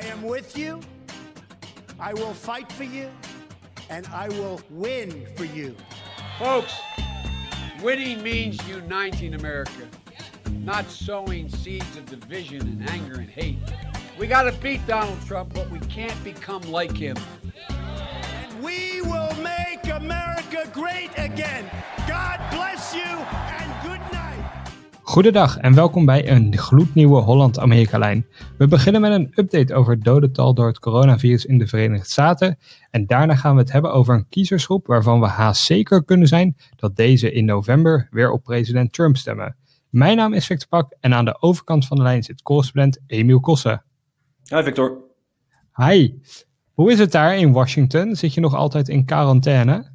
I am with you. I will fight for you. And I will win for you. Folks, winning means uniting America, not sowing seeds of division and anger and hate. We got to beat Donald Trump, but we can't become like him. And we will make America great again. God bless you and good night. Goedendag en welkom bij een gloednieuwe Holland-Amerika-lijn. We beginnen met een update over het dodental door het coronavirus in de Verenigde Staten. En daarna gaan we het hebben over een kiezersgroep waarvan we haast zeker kunnen zijn dat deze in november weer op president Trump stemmen. Mijn naam is Victor Pak en aan de overkant van de lijn zit correspondent Emiel Kossen. Hi Victor. Hi. Hoe is het daar in Washington? Zit je nog altijd in quarantaine?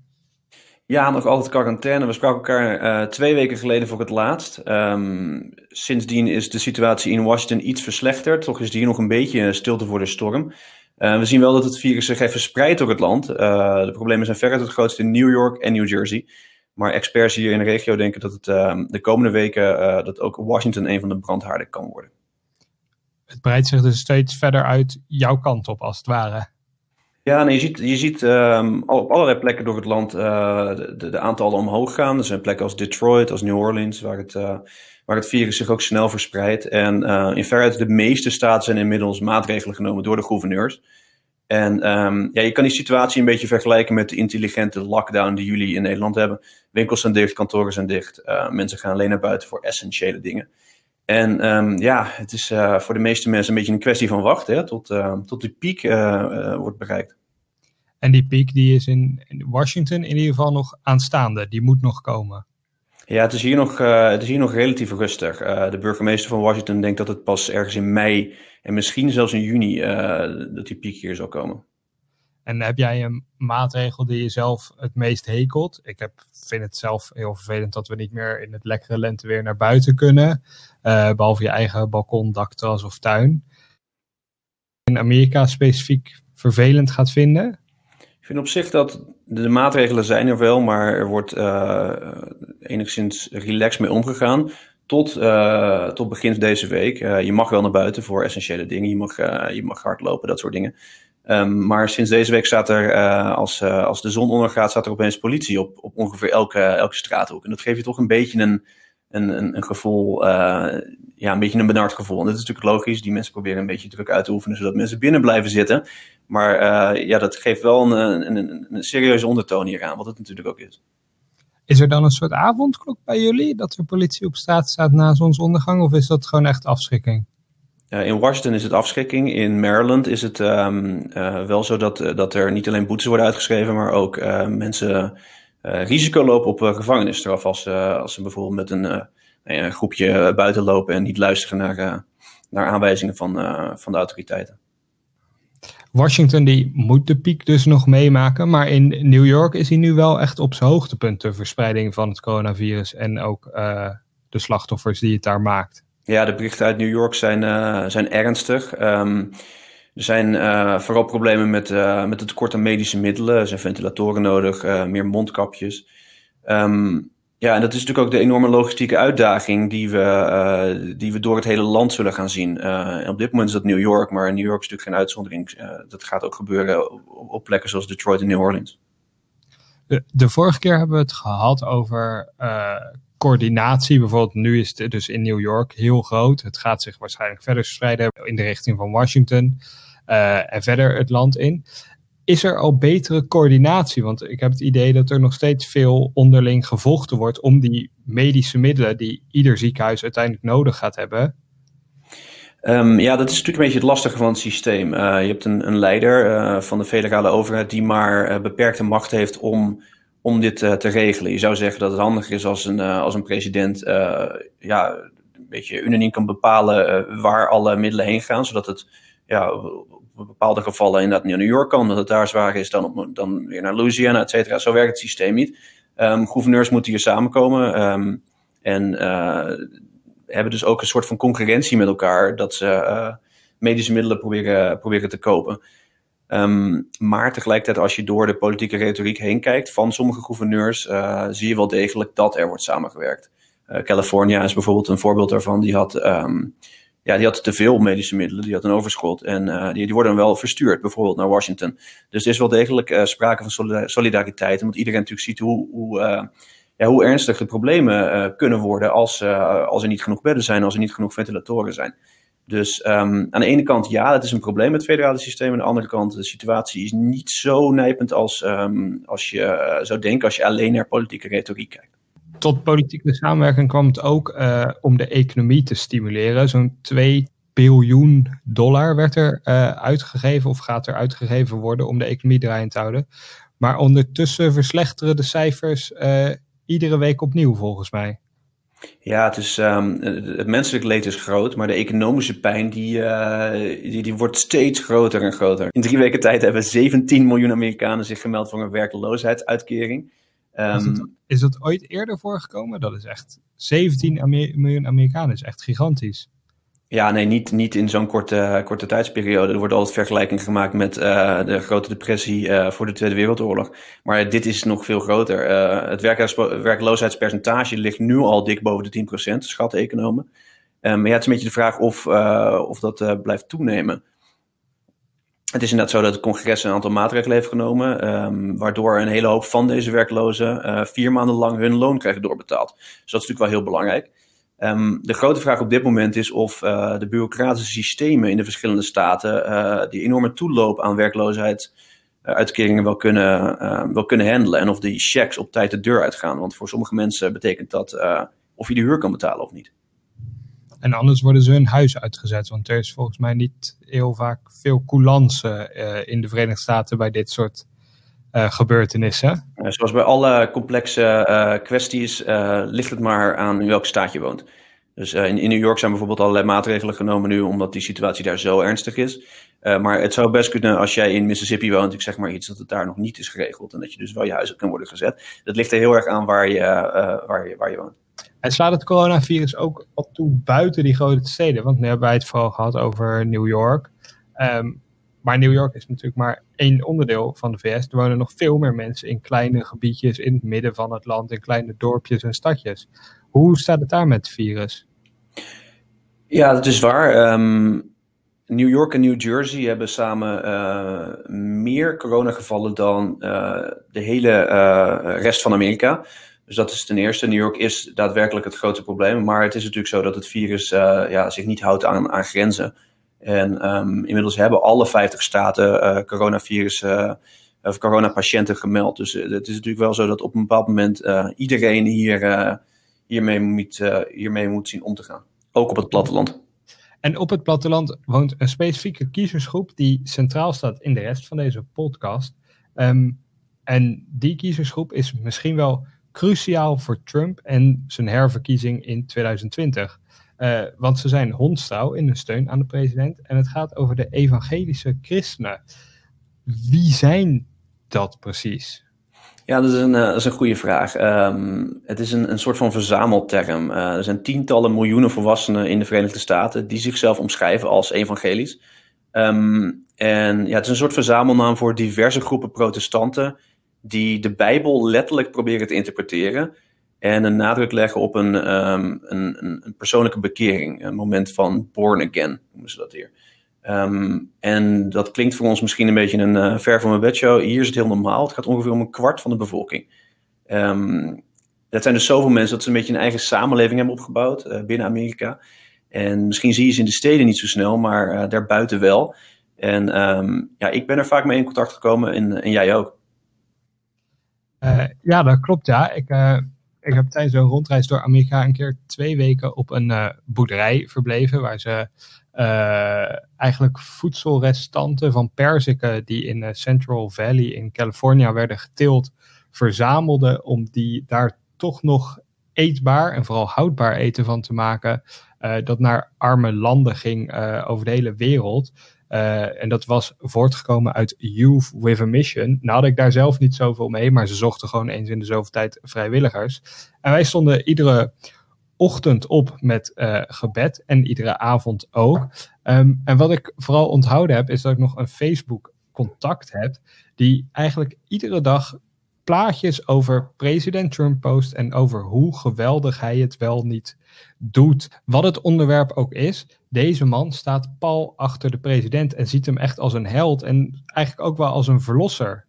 Ja, nog altijd quarantaine. We spraken elkaar uh, twee weken geleden voor het laatst. Um, sindsdien is de situatie in Washington iets verslechterd. Toch is hier nog een beetje stilte voor de storm. Uh, we zien wel dat het virus zich heeft verspreid door het land. Uh, de problemen zijn verder het grootste in New York en New Jersey. Maar experts hier in de regio denken dat het ehm, de komende weken dat ook Washington een van de brandhaarden kan worden. Het breidt zich dus steeds verder uit jouw kant op, als het ware. Ja, je ziet, je ziet um, op allerlei plekken door het land uh, de, de, aantallen omhoog gaan. Er zijn plekken als Detroit, als New Orleans, waar het, uh, waar het virus zich ook snel verspreidt. En uh, in veruit de meeste staten zijn inmiddels maatregelen genomen door de gouverneurs. En um, ja, je kan die situatie een beetje vergelijken met de intelligente lockdown die jullie in Nederland hebben. Winkels zijn dicht, kantoren zijn dicht. mensen gaan alleen naar buiten voor essentiële dingen. En um, ja, het is uh, voor de meeste mensen een beetje een kwestie van wachten hè, tot, uh, tot die piek uh, wordt bereikt. En die piek die is in Washington in ieder geval nog aanstaande, die moet nog komen. Ja, het is hier nog, het is hier nog relatief rustig. de burgemeester van Washington denkt dat het pas ergens in mei en misschien zelfs in juni dat die piek hier zal komen. En heb jij een maatregel die je zelf het meest hekelt? Ik heb, vind het zelf heel vervelend dat we niet meer in het lekkere lenteweer naar buiten kunnen. Uh, behalve je eigen balkon, dakterras of tuin. In Amerika specifiek vervelend gaat vinden? Ik vind op zich dat de maatregelen zijn er wel, maar er wordt uh, enigszins relaxed mee omgegaan. Tot, uh, tot begin deze week. je mag wel naar buiten voor essentiële dingen. Je mag, je mag hardlopen, dat soort dingen. Um, maar sinds deze week staat er, als, als de zon ondergaat, staat er opeens politie op, op ongeveer elke, elke straathoek. En dat geeft je toch een beetje een, een, een, een gevoel, uh, ja, een beetje een benard gevoel. En dat is natuurlijk logisch. Die mensen proberen een beetje druk uit te oefenen, zodat mensen binnen blijven zitten. Maar ja, dat geeft wel een, een, een, een serieuze ondertoon hier aan, wat het natuurlijk ook is. Is er dan een soort avondklok bij jullie, dat er politie op straat staat na zonsondergang? Of is dat gewoon echt afschrikking? Uh, in Washington is het afschrikking. In Maryland is het um, uh, wel zo dat, dat er niet alleen boetes worden uitgeschreven, maar ook uh, mensen risico lopen op gevangenisstraf als, als ze bijvoorbeeld met een, een groepje buiten lopen en niet luisteren naar, naar aanwijzingen van, van de autoriteiten. Washington die moet de piek dus nog meemaken, maar in New York is hij nu wel echt op zijn hoogtepunt, de verspreiding van het coronavirus en ook de slachtoffers die het daar maakt. Ja, de berichten uit New York zijn, uh, zijn ernstig. Um, er zijn uh, vooral problemen met, uh, met het tekort aan medische middelen. Er zijn ventilatoren nodig, meer mondkapjes. Um, ja, en dat is natuurlijk ook de enorme logistieke uitdaging die we, die we door het hele land zullen gaan zien. en op dit moment is dat New York, maar New York is natuurlijk geen uitzondering. dat gaat ook gebeuren op, plekken zoals Detroit en New Orleans. De, vorige keer hebben we het gehad over coördinatie. Bijvoorbeeld nu is het dus in New York heel groot. Het gaat zich waarschijnlijk verder verspreiden in de richting van Washington en verder het land in. Is er al betere coördinatie? Want ik heb het idee dat er nog steeds veel onderling gevochten wordt om die medische middelen die ieder ziekenhuis uiteindelijk nodig gaat hebben. Um, ja, dat is natuurlijk een beetje het lastige van het systeem. Uh, je hebt een, een leider uh, van de federale overheid die maar beperkte macht heeft om om dit te regelen. Je zou zeggen dat het handiger is als een, als een president ja, een beetje unaniem kan bepalen waar alle middelen heen gaan, zodat het ja, bepaalde gevallen inderdaad naar New York kan, dat het daar zwaar is, dan, op, dan weer naar Louisiana, et cetera. Zo werkt het systeem niet. Um, gouverneurs moeten hier samenkomen um, en hebben dus ook een soort van concurrentie met elkaar, dat ze medische middelen proberen, proberen te kopen. Um, maar tegelijkertijd, als je door de politieke retoriek heen kijkt van sommige gouverneurs, uh, zie je wel degelijk dat er wordt samengewerkt. Uh, California is bijvoorbeeld een voorbeeld daarvan. Die had, ja, die had te veel medische middelen, die had een overschot. En die, die worden dan wel verstuurd, bijvoorbeeld naar Washington. Dus er is wel degelijk sprake van solidariteit. Omdat iedereen natuurlijk ziet hoe, hoe, ja, hoe ernstig de problemen kunnen worden als, als er niet genoeg bedden zijn, als er niet genoeg ventilatoren zijn. Dus um, aan de ene kant, ja, het is een probleem met het federale systeem. Aan de andere kant, de situatie is niet zo nijpend als, um, als je uh, zou denken als je alleen naar politieke retoriek kijkt. Tot politieke samenwerking kwam het ook uh, om de economie te stimuleren. Zo'n 2 biljoen dollar werd er uh, uitgegeven of gaat er uitgegeven worden om de economie draaiend te houden. Maar ondertussen verslechteren de cijfers iedere week opnieuw volgens mij. Ja, het, is, um, het menselijk leed is groot, maar de economische pijn die, die, die wordt steeds groter en groter. In drie weken tijd hebben 17 miljoen Amerikanen zich gemeld voor een werkloosheidsuitkering. Um, is, dat ooit eerder voorgekomen? Dat is echt 17 Amer miljoen Amerikanen, is echt gigantisch. Ja, nee, niet, niet in zo'n korte, korte tijdsperiode. Er wordt altijd vergelijking gemaakt met uh, de grote depressie uh, voor de Tweede Wereldoorlog. Maar dit is nog veel groter. Uh, het werkloosheidspercentage ligt nu al dik boven de 10%, schatten economen. Um, maar ja, het is een beetje de vraag of, of dat blijft toenemen. Het is inderdaad zo dat het congres een aantal maatregelen heeft genomen, um, waardoor een hele hoop van deze werklozen vier maanden lang hun loon krijgen doorbetaald. Dus dat is natuurlijk wel heel belangrijk. Um, de grote vraag op dit moment is of uh, de bureaucratische systemen in de verschillende staten uh, die enorme toeloop aan werkloosheid uitkeringen wel kunnen, wel kunnen handelen. En of die checks op tijd de deur uitgaan. Want voor sommige mensen betekent dat of je de huur kan betalen of niet. En anders worden ze hun huis uitgezet. Want er is volgens mij niet heel vaak veel coulance in de Verenigde Staten bij dit soort uh, gebeurtenissen. zoals bij alle complexe uh, kwesties ligt het maar aan in welke staat je woont. Dus in, in, New York zijn bijvoorbeeld allerlei maatregelen genomen nu, omdat die situatie daar zo ernstig is. maar het zou best kunnen als jij in Mississippi woont, ik zeg maar iets, dat het daar nog niet is geregeld. En dat je dus wel je huis op kan worden gezet. Dat ligt er heel erg aan waar je, waar je, waar je woont. En slaat het coronavirus ook al toe buiten die grote steden? Want nu hebben wij het vooral gehad over New York. Um, maar New York is natuurlijk maar één onderdeel van de VS. Er wonen nog veel meer mensen in kleine gebiedjes in het midden van het land, in kleine dorpjes en stadjes. Hoe staat het daar met het virus? Ja, dat is waar. Um, New York en New Jersey hebben samen uh, meer coronagevallen dan uh, de hele uh, rest van Amerika. Dus dat is ten eerste. New York is daadwerkelijk het grote probleem. Maar het is natuurlijk zo dat het virus ja, zich niet houdt aan, aan grenzen. En um, inmiddels hebben alle 50 staten uh, coronavirus uh, of coronapatiënten gemeld. Dus het is natuurlijk wel zo dat op een bepaald moment iedereen hier, hiermee, moet, hiermee moet zien om te gaan. Ook op het platteland. En op het platteland woont een specifieke kiezersgroep die centraal staat in de rest van deze podcast. Um, en die kiezersgroep is misschien wel cruciaal voor Trump en zijn herverkiezing in 2020. Uh, want ze zijn hondstrouw in hun steun aan de president. En het gaat over de evangelische christenen. Wie zijn dat precies? Ja, dat is een, uh, dat is een goede vraag. Um, het is een, een soort van verzamelterm. Uh, er zijn tientallen miljoenen volwassenen in de Verenigde Staten die zichzelf omschrijven als evangelisch. Um, en ja, het is een soort verzamelnaam voor diverse groepen protestanten die de Bijbel letterlijk proberen te interpreteren en een nadruk leggen op een, um, een, een, persoonlijke bekering. Een moment van born again, noemen ze dat hier. Um, en dat klinkt voor ons misschien een beetje een uh, ver van mijn bedshow. Hier is het heel normaal. Het gaat ongeveer om een kwart van de bevolking. Um, dat zijn dus zoveel mensen dat ze een beetje een eigen samenleving hebben opgebouwd uh, binnen Amerika. En misschien zie je ze in de steden niet zo snel, maar uh, daarbuiten wel. En ja, ik ben er vaak mee in contact gekomen en, en jij ook. Ja, dat klopt ja. Ik ik heb tijdens een rondreis door Amerika een keer twee weken op een uh, boerderij verbleven. Waar ze eigenlijk voedselrestanten van perziken die in Central Valley in California werden geteeld, verzamelden om die daar toch nog eetbaar en vooral houdbaar eten van te maken. dat naar arme landen ging over de hele wereld. Uh, en dat was voortgekomen uit Youth with a Mission. Nou had ik daar zelf niet zoveel mee, maar ze zochten gewoon eens in de zoveel tijd vrijwilligers. En wij stonden iedere ochtend op met uh, gebed en iedere avond ook. Um, en wat ik vooral onthouden heb, is dat ik nog een Facebook contact heb, die eigenlijk iedere dag plaatjes over president Trump post en over hoe geweldig hij het wel niet doet. Wat het onderwerp ook is, deze man staat pal achter de president en ziet hem echt als een held en eigenlijk ook wel als een verlosser.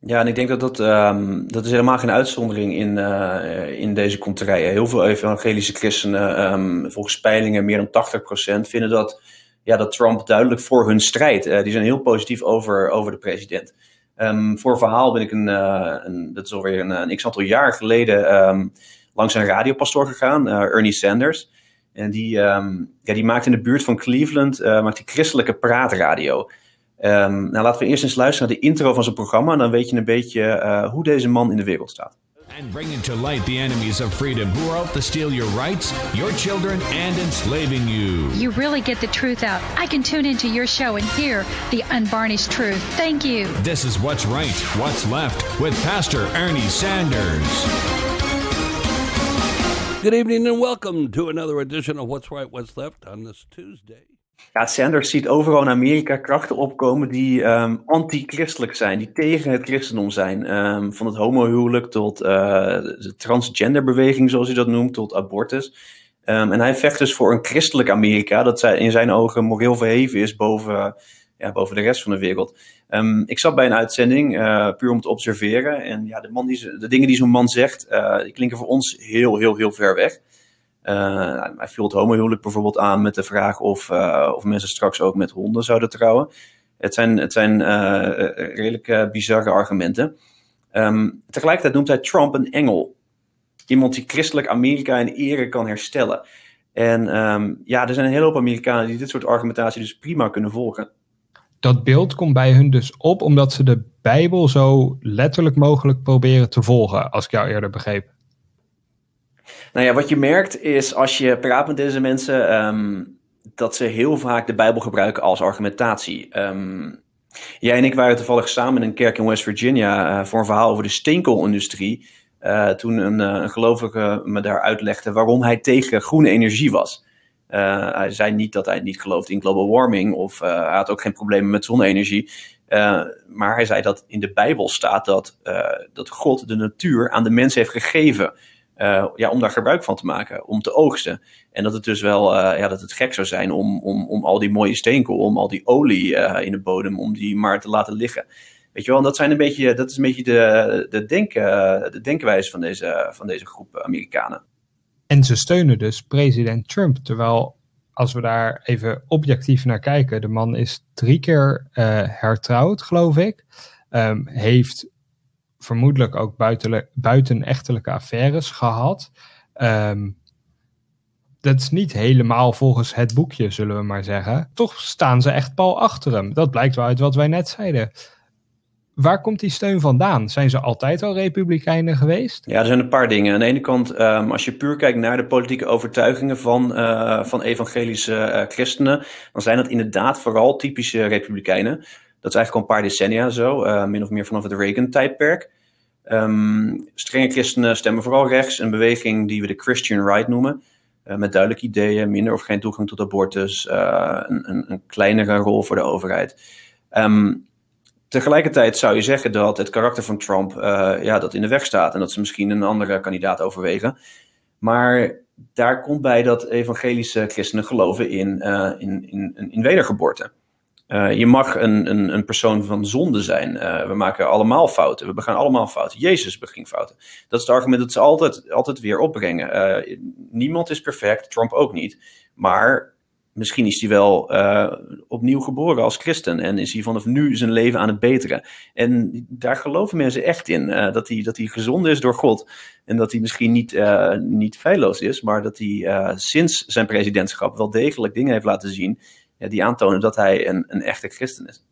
Ja, en ik denk dat dat, um, dat is helemaal geen uitzondering in, uh, in deze konterijen. Heel veel evangelische christenen, um, volgens peilingen meer dan 80%, vinden dat, ja, dat Trump duidelijk voor hun strijd. Uh, die zijn heel positief over, over de president. Um, voor verhaal ben ik een, uh, dat is alweer een, een x-aantal jaar geleden, langs een radiopastoor gegaan, Ernie Sanders. En die, um, ja, die maakt in de buurt van Cleveland maakt die christelijke praatradio. Nou, laten we eerst eens luisteren naar de intro van zijn programma. En dan weet je een beetje hoe deze man in de wereld staat. And bringing to light the enemies of freedom who are out to steal your rights, your children, and enslaving you. You really get the truth out. I can tune into your show and hear the unvarnished truth. Thank you. This is What's Right, What's Left with Pastor Ernie Sanders. Good evening and welcome to another edition of What's Right, What's Left on this Tuesday. Ja, Sanders ziet overal in Amerika krachten opkomen die um, anti-christelijk zijn, die tegen het christendom zijn. Um, van het homohuwelijk tot uh, de transgenderbeweging, zoals hij dat noemt, tot abortus. Um, en hij vecht dus voor een christelijk Amerika, dat in zijn ogen moreel verheven is boven, ja, boven de rest van de wereld. ik zat bij een uitzending, uh, puur om te observeren. En ja, de, man die, de dingen die zo'n man zegt, uh, die klinken voor ons heel, heel, heel ver weg. Uh, hij vult homohuwelijk bijvoorbeeld aan met de vraag of, uh, of mensen straks ook met honden zouden trouwen. Het zijn, het zijn uh, redelijk bizarre argumenten. Um, tegelijkertijd noemt hij Trump een engel. Iemand die christelijk Amerika in ere kan herstellen. En um, ja, er zijn een hele hoop Amerikanen die dit soort argumentatie dus prima kunnen volgen. Dat beeld komt bij hun dus op omdat ze de Bijbel zo letterlijk mogelijk proberen te volgen, als ik jou eerder begreep. Nou ja, wat je merkt is als je praat met deze mensen, um, dat ze heel vaak de Bijbel gebruiken als argumentatie. Um, jij en ik waren toevallig samen in een kerk in West Virginia uh, voor een verhaal over de steenkoolindustrie. Uh, toen een, uh, een gelovige me daar uitlegde waarom hij tegen groene energie was. hij zei niet dat hij niet geloofde in global warming of hij had ook geen problemen met zonne-energie. maar hij zei dat in de Bijbel staat dat, dat God de natuur aan de mens heeft gegeven. Uh, ja, om daar gebruik van te maken, om te oogsten. En dat het dus wel uh, ja, dat het gek zou zijn om, om, om al die mooie steenkool, om al die olie uh, in de bodem, om die maar te laten liggen. Weet je wel, dat, zijn een beetje, dat is een beetje de, de, denken, de denkwijze van deze, van deze groep Amerikanen. En ze steunen dus president Trump. Terwijl, als we daar even objectief naar kijken, de man is drie keer hertrouwd, geloof ik. Um, heeft vermoedelijk ook buiten, buitenechtelijke affaires gehad. Um, dat is niet helemaal volgens het boekje, zullen we maar zeggen. Toch staan ze echt pal achter hem. Dat blijkt wel uit wat wij net zeiden. Waar komt die steun vandaan? Zijn ze altijd al republikeinen geweest? Ja, er zijn een paar dingen. Aan de ene kant, um, als je puur kijkt naar de politieke overtuigingen van, uh, van evangelische uh, christenen, dan zijn dat inderdaad vooral typische republikeinen. Dat is eigenlijk al een paar decennia zo, uh, min of meer vanaf het Reagan-tijdperk. Um, strenge christenen stemmen vooral rechts, een beweging die we de Christian Right noemen. Uh, met duidelijke ideeën, minder of geen toegang tot abortus, uh, een, een, een, kleinere rol voor de overheid. Um, tegelijkertijd zou je zeggen dat het karakter van Trump uh, ja, dat in de weg staat en dat ze misschien een andere kandidaat overwegen. Maar daar komt bij dat evangelische christenen geloven in, in, in, in wedergeboorte. Uh, je mag een, een, een, persoon van zonde zijn. Uh, we maken allemaal fouten. We begaan allemaal fouten. Jezus beging fouten. Dat is het argument dat ze altijd, altijd weer opbrengen. Uh, niemand is perfect, Trump ook niet. Maar misschien is hij wel opnieuw geboren als christen. En is hij vanaf nu zijn leven aan het beteren. En daar geloven mensen echt in. dat, hij, dat hij gezond is door God. En dat hij misschien niet, niet feilloos is. Maar dat hij sinds zijn presidentschap wel degelijk dingen heeft laten zien ja, die aantonen dat hij een, een echte christen is.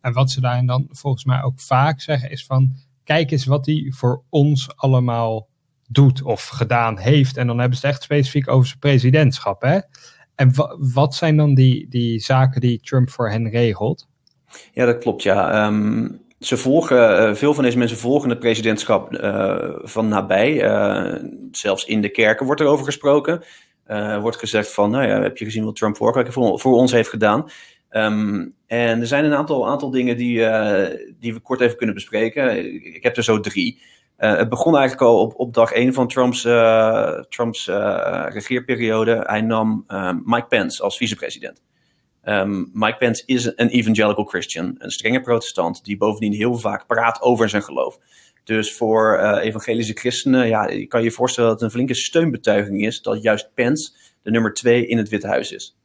En wat ze daarin dan volgens mij ook vaak zeggen is van, kijk eens wat hij voor ons allemaal doet of gedaan heeft. En dan hebben ze het echt specifiek over zijn presidentschap. Hè? En wat zijn dan die, die zaken die Trump voor hen regelt? Ja, dat klopt. Ja. Um, ze volgen, uh, veel van deze mensen volgen het presidentschap uh, van nabij. Uh, zelfs in de kerken wordt er over gesproken. Uh, wordt gezegd van, nou ja, heb je gezien wat Trump week voor, voor ons heeft gedaan? Um, en er zijn een aantal, aantal dingen die, uh, die we kort even kunnen bespreken. Ik heb er zo drie. het begon eigenlijk al op, op dag één van Trumps, Trumps regeerperiode. Hij nam Mike Pence als vicepresident. Um, Mike Pence is een evangelical Christian, een strenge protestant, die bovendien heel vaak praat over zijn geloof. Dus voor uh, evangelische christenen, ja, kan je voorstellen dat het een flinke steunbetuiging is dat juist Pence de nummer twee in het Witte Huis is.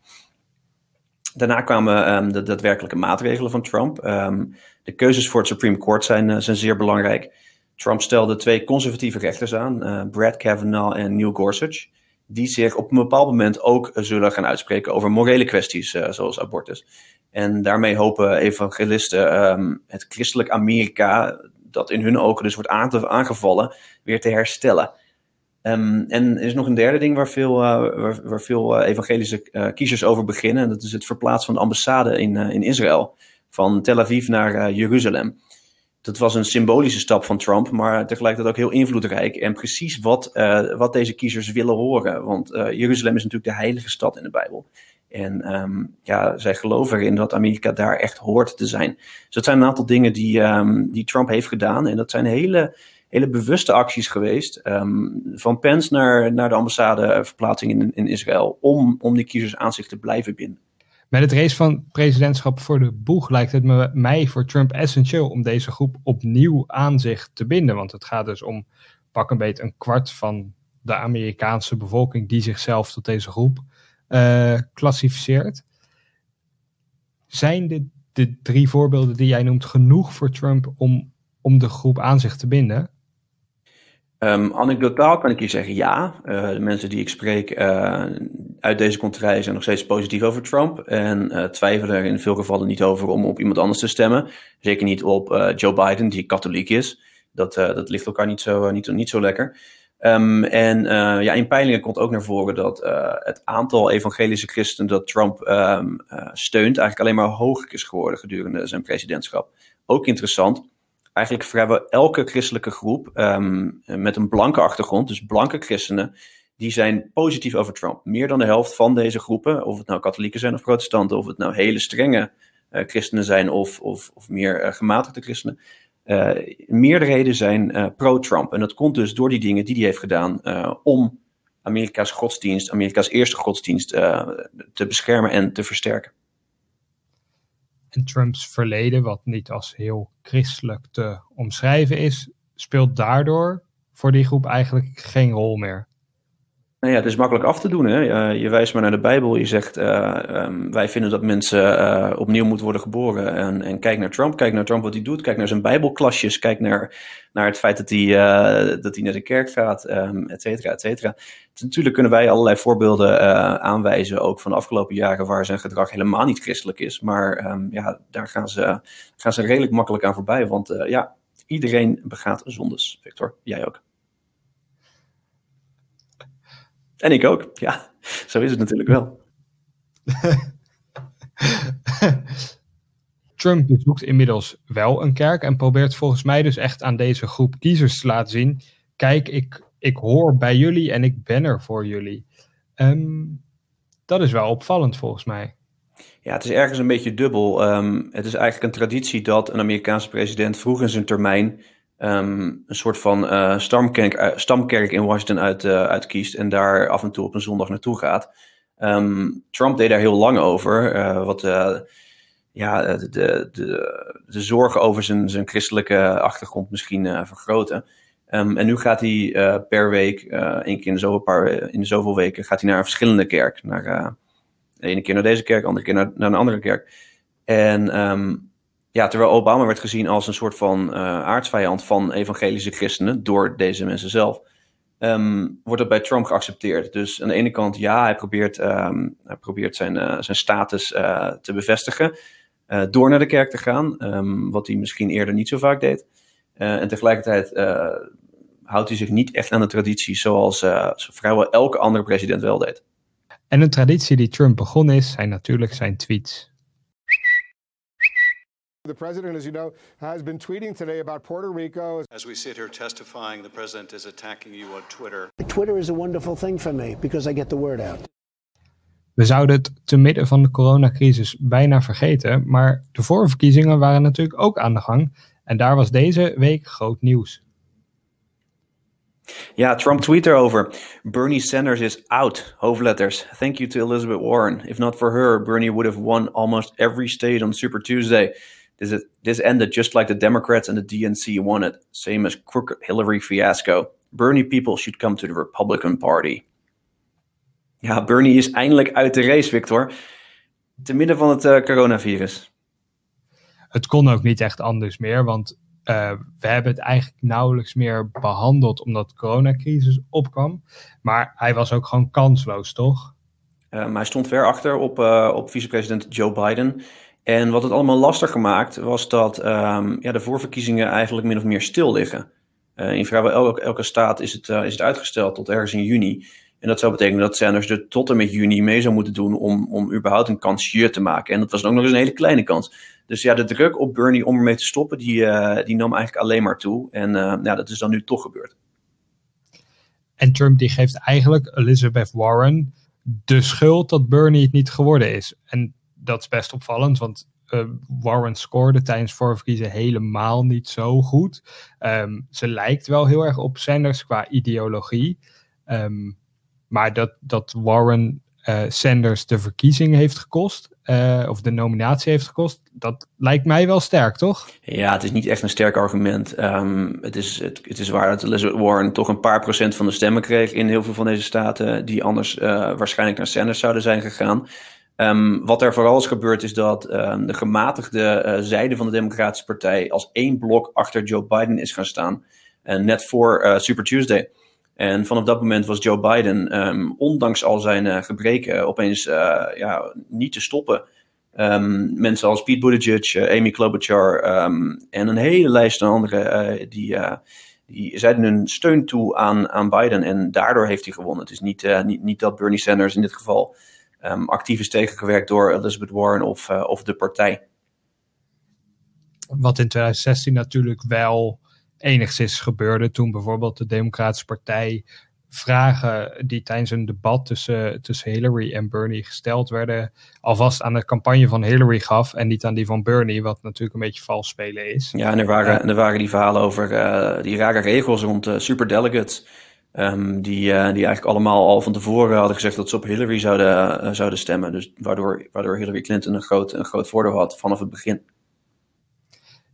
Daarna kwamen um, de daadwerkelijke maatregelen van Trump. Um, de keuzes voor het Supreme Court zijn, uh, zijn zeer belangrijk. Trump stelde twee conservatieve rechters aan, uh, Brad Kavanaugh en Neil Gorsuch die zich op een bepaald moment ook zullen gaan uitspreken over morele kwesties, zoals abortus. En daarmee hopen evangelisten um, het christelijk Amerika, dat in hun ogen dus wordt aangevallen, weer te herstellen. Um, en er is nog een derde ding waar veel, uh, waar, veel uh, evangelische kiezers over beginnen. En dat is het verplaatsen van de ambassade in, in Israël. Van Tel Aviv naar Jeruzalem dat was een symbolische stap van Trump, maar tegelijkertijd ook heel invloedrijk. En precies wat, wat deze kiezers willen horen. Want Jeruzalem is natuurlijk de heilige stad in de Bijbel. En um, ja, zij geloven erin dat Amerika daar echt hoort te zijn. Dus dat zijn een aantal dingen die, um, die Trump heeft gedaan. En dat zijn hele, hele bewuste acties geweest. Um, van Pence naar, naar de ambassadeverplaatsing in, in Israël. Om, om die kiezers aan zich te blijven binden. Met het race van presidentschap voor de boeg lijkt het me, mij voor Trump essentieel om deze groep opnieuw aan zich te binden. Want het gaat dus om pak een beetje een kwart van de Amerikaanse bevolking die zichzelf tot deze groep klassificeert. Zijn de, de drie voorbeelden die jij noemt genoeg voor Trump om, om de groep aan zich te binden? Um, anekdotaal kan ik je zeggen ja. Uh, de mensen die ik spreek uh, uit deze contrij zijn nog steeds positief over Trump. En uh, twijfelen er in veel gevallen niet over om op iemand anders te stemmen. Zeker niet op Joe Biden, die katholiek is. Dat, dat ligt elkaar niet zo, niet, niet zo lekker. Um, en ja, in peilingen komt ook naar voren dat het aantal evangelische christenen dat Trump um, steunt eigenlijk alleen maar hoger is geworden gedurende zijn presidentschap. Ook interessant eigenlijk vrijwel elke christelijke groep um, met een blanke achtergrond, dus blanke christenen, die zijn positief over Trump. Meer dan de helft van deze groepen, of het nou katholieken zijn of protestanten, of het nou hele strenge christenen zijn of, of, of meer gematigde christenen, uh, meerderheden zijn pro-Trump. En dat komt dus door die dingen die hij heeft gedaan om Amerika's godsdienst, Amerika's eerste godsdienst, te beschermen en te versterken. En Trumps verleden, wat niet als heel christelijk te omschrijven is, speelt daardoor voor die groep eigenlijk geen rol meer. Nou ja, het is makkelijk af te doen. Hè? je wijst maar naar de Bijbel. Je zegt, uh, um, wij vinden dat mensen uh, opnieuw moeten worden geboren. En, en, kijk naar Trump. Kijk naar Trump wat hij doet. Kijk naar zijn Bijbelklasjes. Kijk naar, naar het feit dat hij, uh, dat hij naar de kerk gaat, um, et cetera, et cetera. Natuurlijk kunnen wij allerlei voorbeelden aanwijzen, ook van de afgelopen jaren, waar zijn gedrag helemaal niet christelijk is. Maar um, ja, daar gaan ze, gaan ze redelijk makkelijk aan voorbij. Want ja, iedereen begaat zondes, Victor. Jij ook. En ik ook, ja. Zo is het natuurlijk wel. Trump bezoekt inmiddels wel een kerk en probeert volgens mij dus echt aan deze groep kiezers te laten zien: kijk, ik, ik hoor bij jullie en ik ben er voor jullie. Um, dat is wel opvallend volgens mij. Ja, het is ergens een beetje dubbel. Um, het is eigenlijk een traditie dat een Amerikaanse president vroeg in zijn termijn um, een soort van uh, stamkerk, uh, stamkerk in Washington uit, uh, uitkiest en daar af en toe op een zondag naartoe gaat. Um, Trump deed daar heel lang over, wat ja, de, de, de, zorgen over zijn, zijn christelijke achtergrond misschien vergroten. Um, en nu gaat hij per week, één keer in zoveel paar, in zoveel weken, gaat hij naar een verschillende kerk. Naar, de ene keer naar deze kerk, de andere keer naar, naar een andere kerk. En ja, terwijl Obama werd gezien als een soort van uh, aardsvijand van evangelische christenen door deze mensen zelf, um, wordt dat bij Trump geaccepteerd. Dus aan de ene kant, ja, hij probeert, um, hij probeert zijn, uh, zijn status uh, te bevestigen door naar de kerk te gaan, um, wat hij misschien eerder niet zo vaak deed. en tegelijkertijd houdt hij zich niet echt aan de traditie zoals vrijwel elke andere president wel deed. En een traditie die Trump begonnen is, zijn natuurlijk zijn tweets. The president, as you know, has been tweeting today about Puerto Rico. As we sit here testifying, the president is attacking you on Twitter. Twitter is a wonderful thing for me because I get the word out. We zouden het te midden van de coronacrisis bijna vergeten, maar de voorverkiezingen waren natuurlijk ook aan de gang en daar was deze week groot nieuws. Ja, Trump tweet erover. Bernie Sanders is out. Hoofdletters. Thank you to Elizabeth Warren. If not for her, Bernie would have won almost every state on Super Tuesday. This, is, this ended just like the Democrats and the DNC wanted. Same as crooked Hillary fiasco. Bernie people should come to the Republican Party. Ja, Bernie is eindelijk uit de race, Victor. Te midden van het uh, coronavirus. Het kon ook niet echt anders meer, want uh, we hebben het eigenlijk nauwelijks meer behandeld omdat de coronacrisis opkwam. Maar hij was ook gewoon kansloos, toch? Maar hij stond ver achter op, uh, op vicepresident Joe Biden. En wat het allemaal lastig maakt, was dat um, ja, de voorverkiezingen eigenlijk min of meer stil liggen. in vrijwel elke, staat is het, is het uitgesteld tot ergens in juni. En dat zou betekenen dat Sanders er tot en met juni mee zou moeten doen om, om überhaupt een kansje te maken. En dat was ook nog eens een hele kleine kans. Dus ja, de druk op Bernie om ermee te stoppen, die, uh, die nam eigenlijk alleen maar toe. En ja, dat is dan nu toch gebeurd. En Trump die geeft eigenlijk Elizabeth Warren de schuld dat Bernie het niet geworden is. En dat is best opvallend, want uh, Warren scoorde tijdens voorverkiezen helemaal niet zo goed. Um, ze lijkt wel heel erg op Sanders qua ideologie. Um, maar dat, dat Warren uh, Sanders de verkiezing heeft gekost, uh, of de nominatie heeft gekost, dat lijkt mij wel sterk, toch? Ja, het is niet echt een sterk argument. Um, het, is, het, is waar dat Warren toch een paar procent van de stemmen kreeg in heel veel van deze staten, die anders waarschijnlijk naar Sanders zouden zijn gegaan. Um, wat er vooral is gebeurd is dat um, de gematigde uh, zijde van de Democratische Partij als één blok achter Joe Biden is gaan staan. En net voor Super Tuesday. En vanaf dat moment was Joe Biden, um, ondanks al zijn gebreken, opeens ja, niet te stoppen. Mensen als Pete Buttigieg, Amy Klobuchar en een hele lijst aan anderen, die, die zeiden hun steun toe aan, aan Biden. En daardoor heeft hij gewonnen. Het is niet, niet, niet dat Bernie Sanders in dit geval actief is tegengewerkt door Elizabeth Warren of, of de partij. Wat in 2016 natuurlijk wel enigszins gebeurde toen bijvoorbeeld de Democratische Partij vragen die tijdens een debat tussen, tussen Hillary en Bernie gesteld werden, alvast aan de campagne van Hillary gaf en niet aan die van Bernie, wat natuurlijk een beetje vals spelen is. Ja, en er waren, en er waren die verhalen over uh, die rare regels rond superdelegates. Um, die, uh, die eigenlijk allemaal al van tevoren hadden gezegd dat ze op Hillary zouden, zouden stemmen. Dus waardoor, waardoor Hillary Clinton een groot, een groot voordeel had vanaf het begin.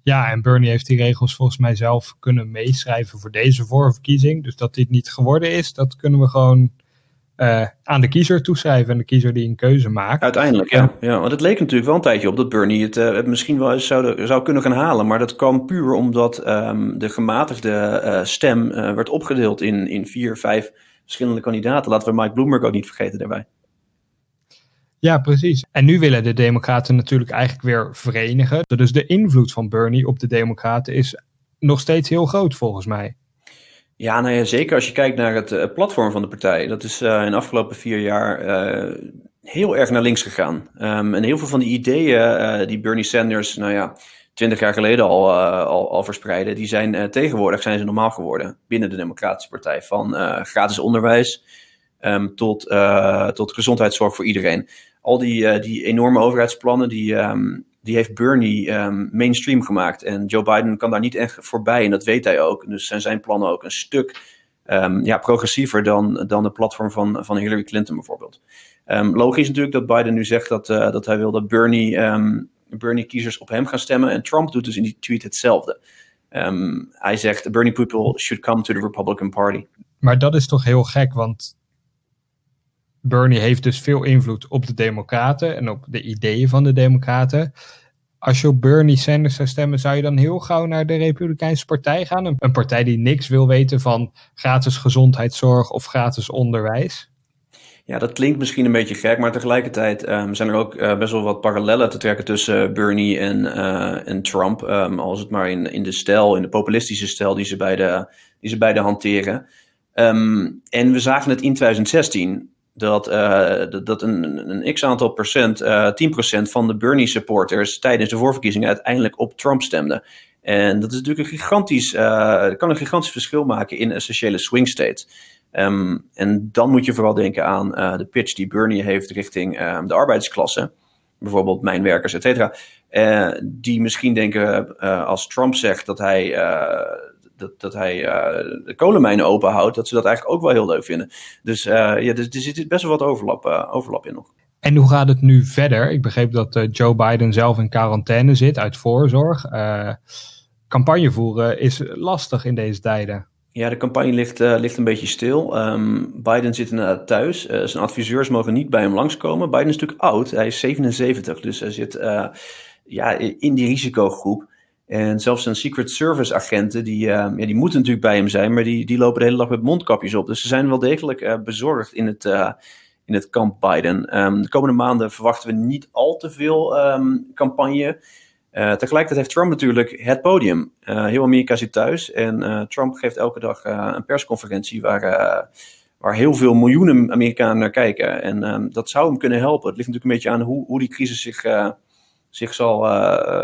Ja, en Bernie heeft die regels volgens mij zelf kunnen meeschrijven voor deze voorverkiezing. Dus dat dit niet geworden is, dat kunnen we gewoon uh, aan de kiezer toeschrijven. En de kiezer die een keuze maakt. Uiteindelijk, ja. ja. Want het leek natuurlijk wel een tijdje op dat Bernie het, uh, het misschien wel eens zou, zou kunnen gaan halen. Maar dat kwam puur omdat um, de gematigde uh, stem werd opgedeeld in, in vier, vijf verschillende kandidaten. Laten we Mike Bloomberg ook niet vergeten daarbij. Ja, precies. En nu willen de Democraten natuurlijk eigenlijk weer verenigen. Dus de invloed van Bernie op de Democraten is nog steeds heel groot volgens mij. Ja, nou ja, zeker als je kijkt naar het uh, platform van de partij. Dat is uh, in de afgelopen vier jaar uh, heel erg naar links gegaan. Um, en heel veel van die ideeën die Bernie Sanders, nou ja, twintig jaar geleden al, al, al verspreidde, die zijn tegenwoordig zijn ze normaal geworden binnen de Democratische Partij. Van gratis onderwijs um, tot, tot gezondheidszorg voor iedereen al die, die enorme overheidsplannen, die, um, die heeft Bernie um, mainstream gemaakt. En Joe Biden kan daar niet echt voorbij en dat weet hij ook. Dus zijn zijn plannen ook een stuk um, ja, progressiever dan, dan de platform van, van Hillary Clinton bijvoorbeeld. logisch natuurlijk dat Biden nu zegt dat, uh, dat hij wil dat Bernie, Bernie kiezers op hem gaan stemmen. En Trump doet dus in die tweet hetzelfde. hij zegt, Bernie people should come to the Republican Party. Maar dat is toch heel gek, want Bernie heeft dus veel invloed op de Democraten en op de ideeën van de Democraten. Als je op Bernie Sanders zou stemmen, zou je dan heel gauw naar de Republikeinse Partij gaan? Een, partij die niks wil weten van gratis gezondheidszorg of gratis onderwijs? Ja, dat klinkt misschien een beetje gek, maar tegelijkertijd um, zijn er ook uh, best wel wat parallellen te trekken tussen Bernie en, uh, en Trump. Um, als het maar in, in de stijl, in de populistische stijl die ze beide, die ze beide hanteren. Um, en we zagen het in 2016 dat, uh, dat een, een x-aantal procent, uh, eh, 10% van de Bernie supporters tijdens de voorverkiezingen uiteindelijk op Trump stemden. En dat is natuurlijk een gigantisch, uh, kan een gigantisch verschil maken in essentiële swing states. Um, en dan moet je vooral denken aan de pitch die Bernie heeft richting de arbeidsklasse. Bijvoorbeeld mijnwerkers, et cetera. die misschien denken als Trump zegt dat hij dat, dat hij de kolenmijnen openhoudt, dat ze dat eigenlijk ook wel heel leuk vinden. Dus ja, er, er zit best wel wat overlap, overlap in nog. En hoe gaat het nu verder? Ik begreep dat Joe Biden zelf in quarantaine zit uit voorzorg. campagne voeren is lastig in deze tijden. Ja, de campagne ligt, uh, ligt een beetje stil. Um, Biden zit inderdaad thuis. Uh, zijn adviseurs mogen niet bij hem langskomen. Biden is natuurlijk oud. Hij is 77, dus hij zit uh, ja, in die risicogroep. En zelfs zijn Secret Service agenten, die, ehm, ja, die moeten natuurlijk bij hem zijn, maar die, die lopen de hele dag met mondkapjes op. Dus ze zijn wel degelijk bezorgd in het, in het kamp Biden. Um, de komende maanden verwachten we niet al te veel campagne. Uh, tegelijkertijd heeft Trump natuurlijk het podium. Heel Amerika zit thuis en Trump geeft elke dag een persconferentie waar, waar heel veel miljoenen Amerikanen naar kijken. En um, dat zou hem kunnen helpen. Het ligt natuurlijk een beetje aan hoe, hoe die crisis zich, zich zal,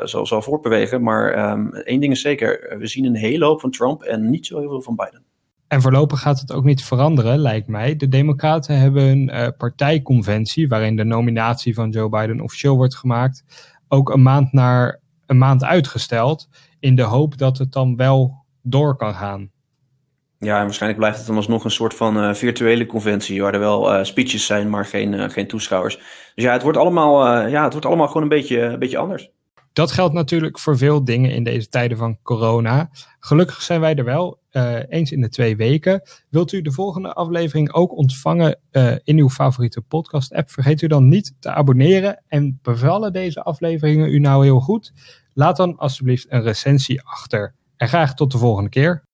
zal, zal voortbewegen. Maar um, één ding is zeker, we zien een hele hoop van Trump en niet zo heel veel van Biden. En voorlopig gaat het ook niet veranderen, lijkt mij. De Democraten hebben een partijconventie waarin de nominatie van Joe Biden officieel wordt gemaakt ook een maand naar een maand uitgesteld. In de hoop dat het dan wel door kan gaan. Ja, en waarschijnlijk blijft het dan alsnog een soort van uh, virtuele conventie. Waar er wel uh, speeches zijn, maar geen, uh, geen toeschouwers. Dus ja, het wordt allemaal, ja, het wordt allemaal gewoon een beetje, een beetje anders. Dat geldt natuurlijk voor veel dingen in deze tijden van corona. Gelukkig zijn wij er wel eens in de twee weken. Wilt u de volgende aflevering ook ontvangen in uw favoriete podcast-app? Vergeet u dan niet te abonneren. En bevallen deze afleveringen u nou heel goed? Laat dan alsjeblieft een recensie achter. En graag tot de volgende keer.